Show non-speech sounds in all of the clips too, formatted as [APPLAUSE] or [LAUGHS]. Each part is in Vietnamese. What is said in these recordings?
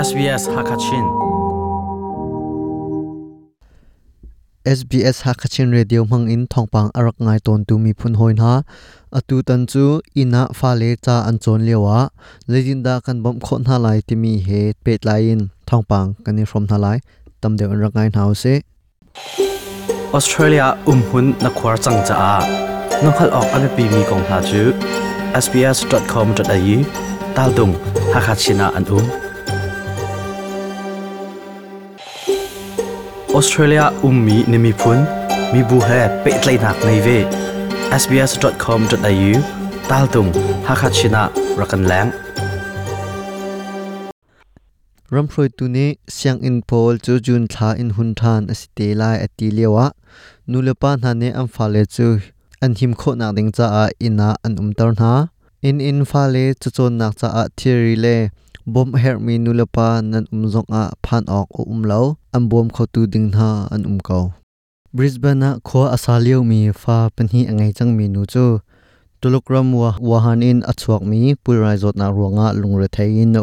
SBS Hakachin SBS Hakachin Radio mang in thongpang arak ngai ton tu mi phun hoin ha atu tan chu ina fa le cha an chon lewa lejinda kan bom khon ha lai ti mi he pet lai in thongpang kan ni from ha lai tam de an rak ngai nau se Australia umhun na khwar chang cha a nokhal ok ame pi mi kong ha chu sbs.com.au tal dung Hakachina an um Australia ummi nimi phun mi bu he pe tlai nak nei ve sbs.com.au tal dung Hakachina rakan lang ram phroi tu ni siang in pol chu jun tha in hun than asite lai ati lewa nulepa na ne am fa le chu an him kho na ding cha a ina an um tar na in in fa le chu chon nak cha a theory le bom her mi nulepa nan um zong a phan ok o um lo am bom kho tu ding na an um ko brisbane na kho asalio mi fa panhi angai chang mi nu chu tulukram wa wahan in achuak mi pulrai zot na ruanga lungre thein na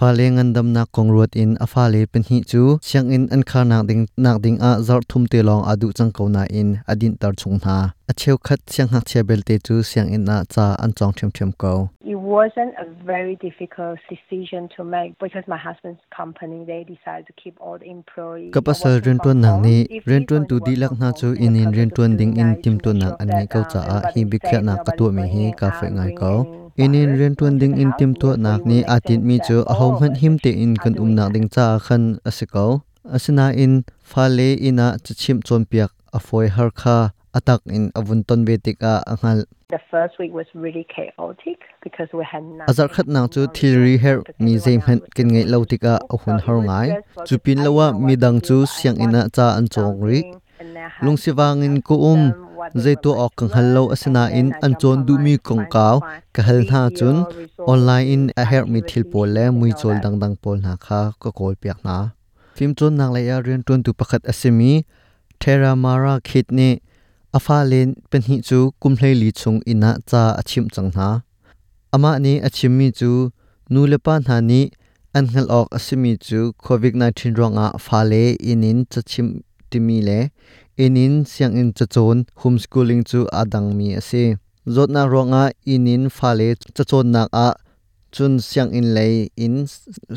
um fale ngan dam na kongruat in afale penhi chu. Siang in an kha nak ding nak ding a zar thum te long adu chang ko na in adin tar chung na. A cheu khat siang hak che bel te chu siang in na cha an chong them them ko It wasn't a very difficult decision to make because my husband's company they decided to keep all the employees. kapasal ren ton nang ni ren ton tu di lak na chu in in ren ton ding in tim ton nak an ngai ko cha a hi bi khya na ka tu me hi ka fe ngai ko in in ren ton ding in tim to nak ni atin mi chu a hom han him te in kan um nak ding cha khan asiko asina in fale ina chim chon piak a foi har kha atak in avun ton betik a angal The first week was really chaotic because we had nothing. azar khat nang chu thilri her mi zeim han kin ngai lo tika a hun har ngai. chu pin lawa mi dang chu siang ina cha an chong ri. Lung siwangin ko um zai to ok kang hallo asina in an chon du mi kong kaw ka hal na chun online in a her mi thil pol le mui chol dang dang pol na kha ko kol piak na phim chon nang la ya ren ton tu pakhat asimi thera mara khit ni afa len pen hi chu kumhlei li chung ina cha achim chang na ama ni achim mi chu nu le pa na ni an ngal ok asimi chu covid 19 ronga phale inin chachim timi le inin siang in chachon homeschooling chu adang mi ase. Zotna ronga inin phale chachon nak a chun siang in lei in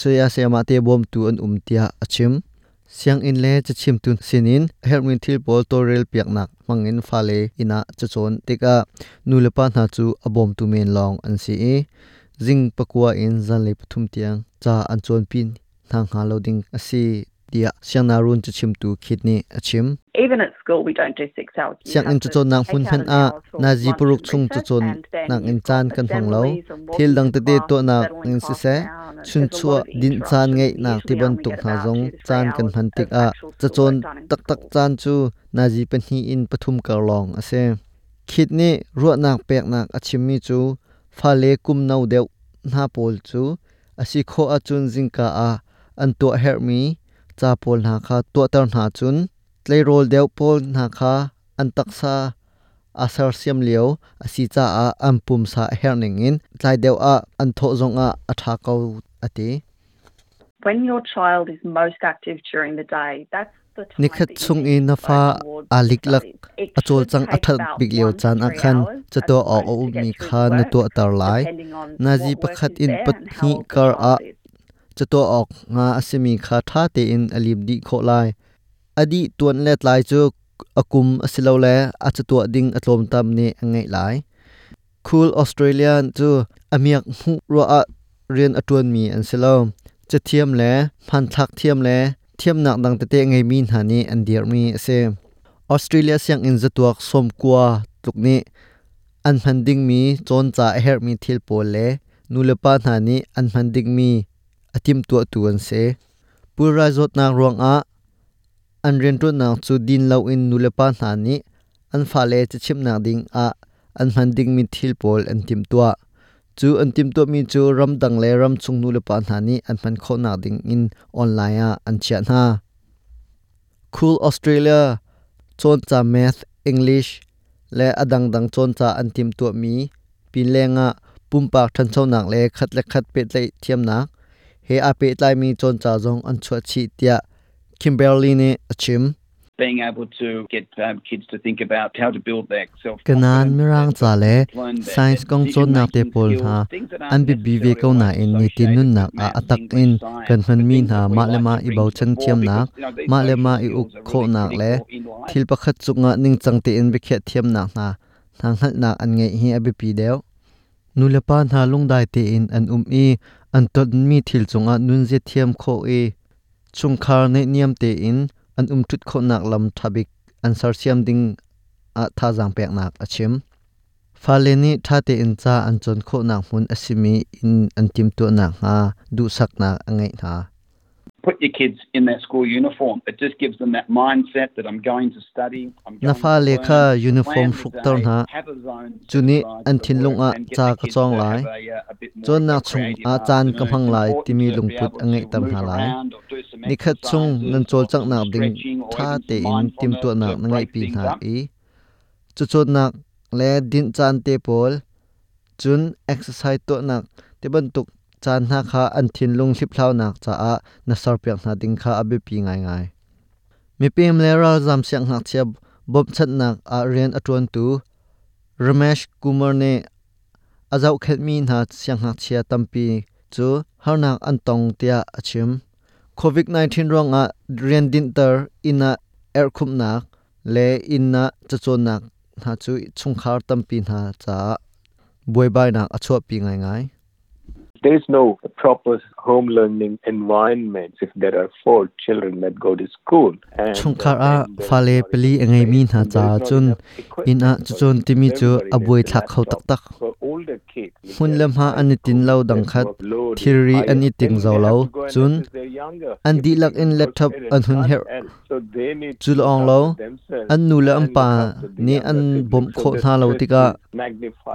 seya sema te bom tu an umtia achim. Siang in le chachim tu sinin helmin thil pol torel piak nak mangin phale ina chachon tika nulepa na chu abom tu men long an si e. Jing pakua in zan le pathum tiang cha an chon pin thang ha loading asi dia siang na run chu chim tu khit ni achim even at school we don't do 6 hours siang in chu chon nang hun han a na ji puruk chung chu chon nang in chan kan hong lo thil dang te te to na in se se chun chua din chan ngai na ti ban tuk tha jong chan kan han tik a chu chon tak tak chan chu na ji pan hi in pathum ka long ase khit ni ruwa nak pek nak achim mi chu fa le kum nau deu na pol chu asi kho a chun jing ka a an to help me cha pol na kha to tar na chun tlei rol pol na kha an taksa asar siam leo asi cha a ampum sa herning in tlai deuh a an tho zong a atha kau ati when your child is most active during the day that's the time nikhat that you chung need in na to จะตัวออกงาอสมีคาท่าเตอินอลีบดีโคลายอดีตัวเลตลายจุกอกุมอสิเลาแลอาจจะตัวดิงอตลมตามเนไงหลายคูลออสเตรเลียนจูอเมียกมุรัวเรียนอตวนมีอันสิลาจะเทียมแลพันทักเทียมแลเทียมหนักดังเตเตงไงมีหานีอันเดียร์มีเซออสเตรเลียเสียงอินจะตัวสมกัวตุกนี้อันพันดิงมีจนจ่าเฮิร์มีทิลโปเลนูเลปานหานีอันพันดิงมี atim tu tu an se pura zot na rong a an ren tu na chu din lo in nulepa na ni an fa le chi chim na ding a an phanding mi thil pol an tim tua chu an tim to mi chu ram dang le ram chung nulepa na ni an phan kho na ding in online a an chia na cool australia chon cha math english le adang dang chon cha an tim tu mi pin lenga pumpak than chau nak le khat le khat pe tlei thiam nak he ape tlai mi chon cha jong an chua chi tia kimberly ne achim being able to get um, kids to think about how to build their self kanan mirang cha le science kong chon na te pol ha an bi bi ve ko na in ni tin nun nak a atak in kan han mi na ma le ma i bau chen thiam nak ma le ma i uk kho nak le thil pakhat chunga ning chang te in bi khe thiam nak na thang hal nak an nge hi abi pi deu nulapa na lungdai te in an um i an tot mi thil chunga nun je thiam kho e. Chungkhar ne niam te in an um umtut kho nak lam thabik an sar siam ding a tha jang pek nak achim faleni tha te in cha an chon kho nak mun asimi in an tim tu nak ha du sak na angai na put your kids in that school uniform. It just gives them that mindset that I'm going to study. I'm going na fa to lekha uniform day, tor na chuni an thin lung a and get cha ka chong lai uh, chon na chung a chan afternoon. kamhang lai timi lungput angai tam na lai ni khat chung nan chol nak some ding tha te in tim tu na ngai pi na i chu chu nak le din chan te pol chun exercise to nak te ban tuk chan na kha an thin lung hlip hlau nak cha a na sar pek na ding kha abi pi ngai ngai. Mi pem le ra zam siang nak chia bob chat nak a rian atron tu. Ramesh kumar ne azau khet mi na siang nak chia tampi chu harnak an tong tia achim covid 19 rong a rian din ter ina er khum nak le inna chachon nak na chu chungkhar tampi na cha boi bai nak achho pi ngai ngai. There is no proper home learning environment if there are four children that go to school. Chungkhar a fale peli angai mi na cha chun in a chun timi chu aboi thak khau tak tak. Hun lam ha ani tin lo dang khat theory ani ting zo lo chun an di lak in laptop an hun her chul ong lo an nu la ampa ni an bom kho tha lo tika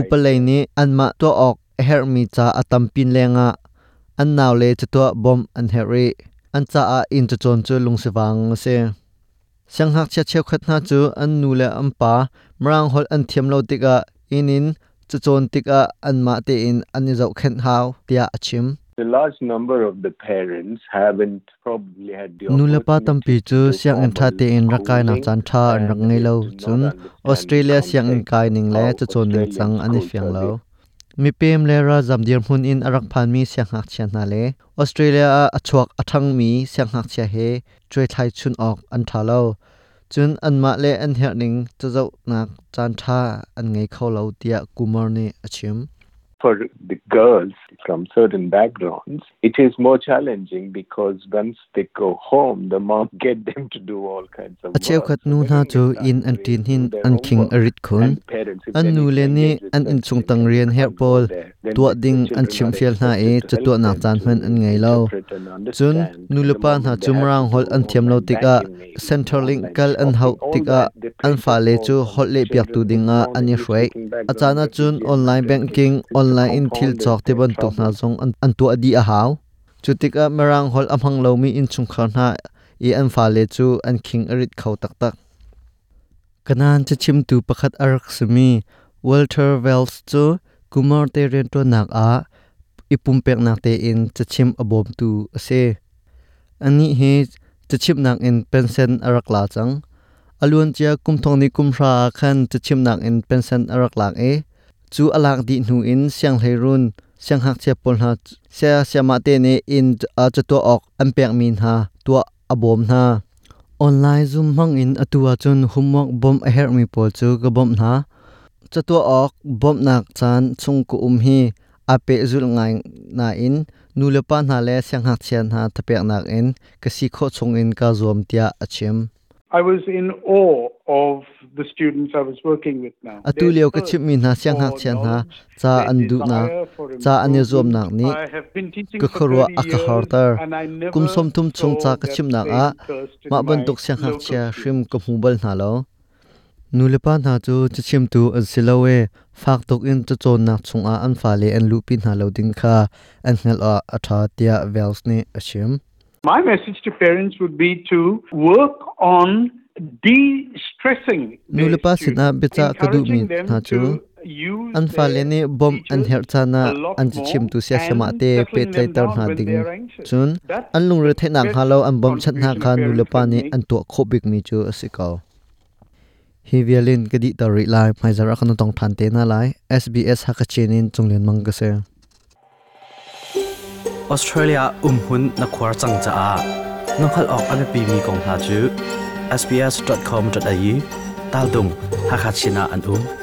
upalai ni an ma to ok her mi cha atam pin lenga. An naw le chu to bom an heri an cha a in chu chon chu lung se wang se. Sang hak cha cheu khat na chu an nu le am pa. Mrang hol an thiam lo tika inin chu chon tika an ma te in an ni zau khen haw tia achim The large number of the parents haven't probably had the nu le pa tam pi opportunity chu siang an tha te in rakai na chan tha an ngai and lo chun. australia siang in kai ning le chu chon ning chang ani fiang lo mi pem le ra zam dir hun in arak phan mi siang hak chian na le australia a achuak athang mi siang hak chia he troi thai chun ok an tha lo chun an ma le an her ning chu zau nak chan tha an ngai kho lo tia kumar ne achim for the girls from certain backgrounds, it is more challenging because once they go home, the mom [LAUGHS] get them to do all kinds of acheu work. khat So nu they na don't chu in an tin hin an king arit khun And an nu le ni an in chung tang rian her pol go there, then tua ding an chim fial na e chu tua them chan to an ngai lo chun understand nu le the pa moment na they chum have rang to hol an thiam lo tika Centrelink online kal an hau tika an fa le chu hot le piak tu dinga ani background, achana chun online banking online in thil chok te ban tuk na zong an tu adi a haw chu tika merang hol amhang lo mi in chung khar na e an fa le chu an king arit khau tak tak kanan cha chim tu pakhat arak sumi walter wells chu kumar te ren to nak a, ipum pek nak te in chachim abom tu ase. Ani he chachim nak in pension arak la chang. Alun chia kum thong ni kum ra khan chachim nak in pension arak lak e. Chu alak di nu in siang run, siang hak che pol ha, sia siama te ne in a chato ok ampek min ha, tua abom na. Online zoom mang in atua chun humok bom a her mi pol chu ga bom na cha to ok bom nak chan chung ku um hi ape zul ngai na in. Nulepa na le siang hak chian ha thapek nak in. Kasi kho chung in ka zom tia achim I was in awe of the students I was working with now. atu leo ka chip mi na siang hak chian ha cha an du na cha an ye zom nak ni ka khorwa aka hartar kum som tum chung cha ka chim nak a ma ban tok siang hak chia shrim ka hubal na lo nulepa na chu chi chim tu an silowe fak tok in chu chon nak chung a an fa le an lu pin na lo ding kha an hngal a atha tia vels ni ashim My message to parents would be to work on de-stressing nulepa sina students, becha ka du mi encouraging them na chu an fa le bom an her chana an chi chim tu sia and te pe tlai tar na when ding chun an lung re the nang best halo an bom chat na kha nu le parents pa can ni an to khobik mi chu asikaw hi vialin kadi ta ri lai. Mai zara kan tong than te na lai. Sbs ha ka chen chenin chunglen mang ka se. Australia um hun na khwar chang cha a. Nokhal ok ame pi mi kong ha chu. Sbs.com.au tal dung ha kha china an um.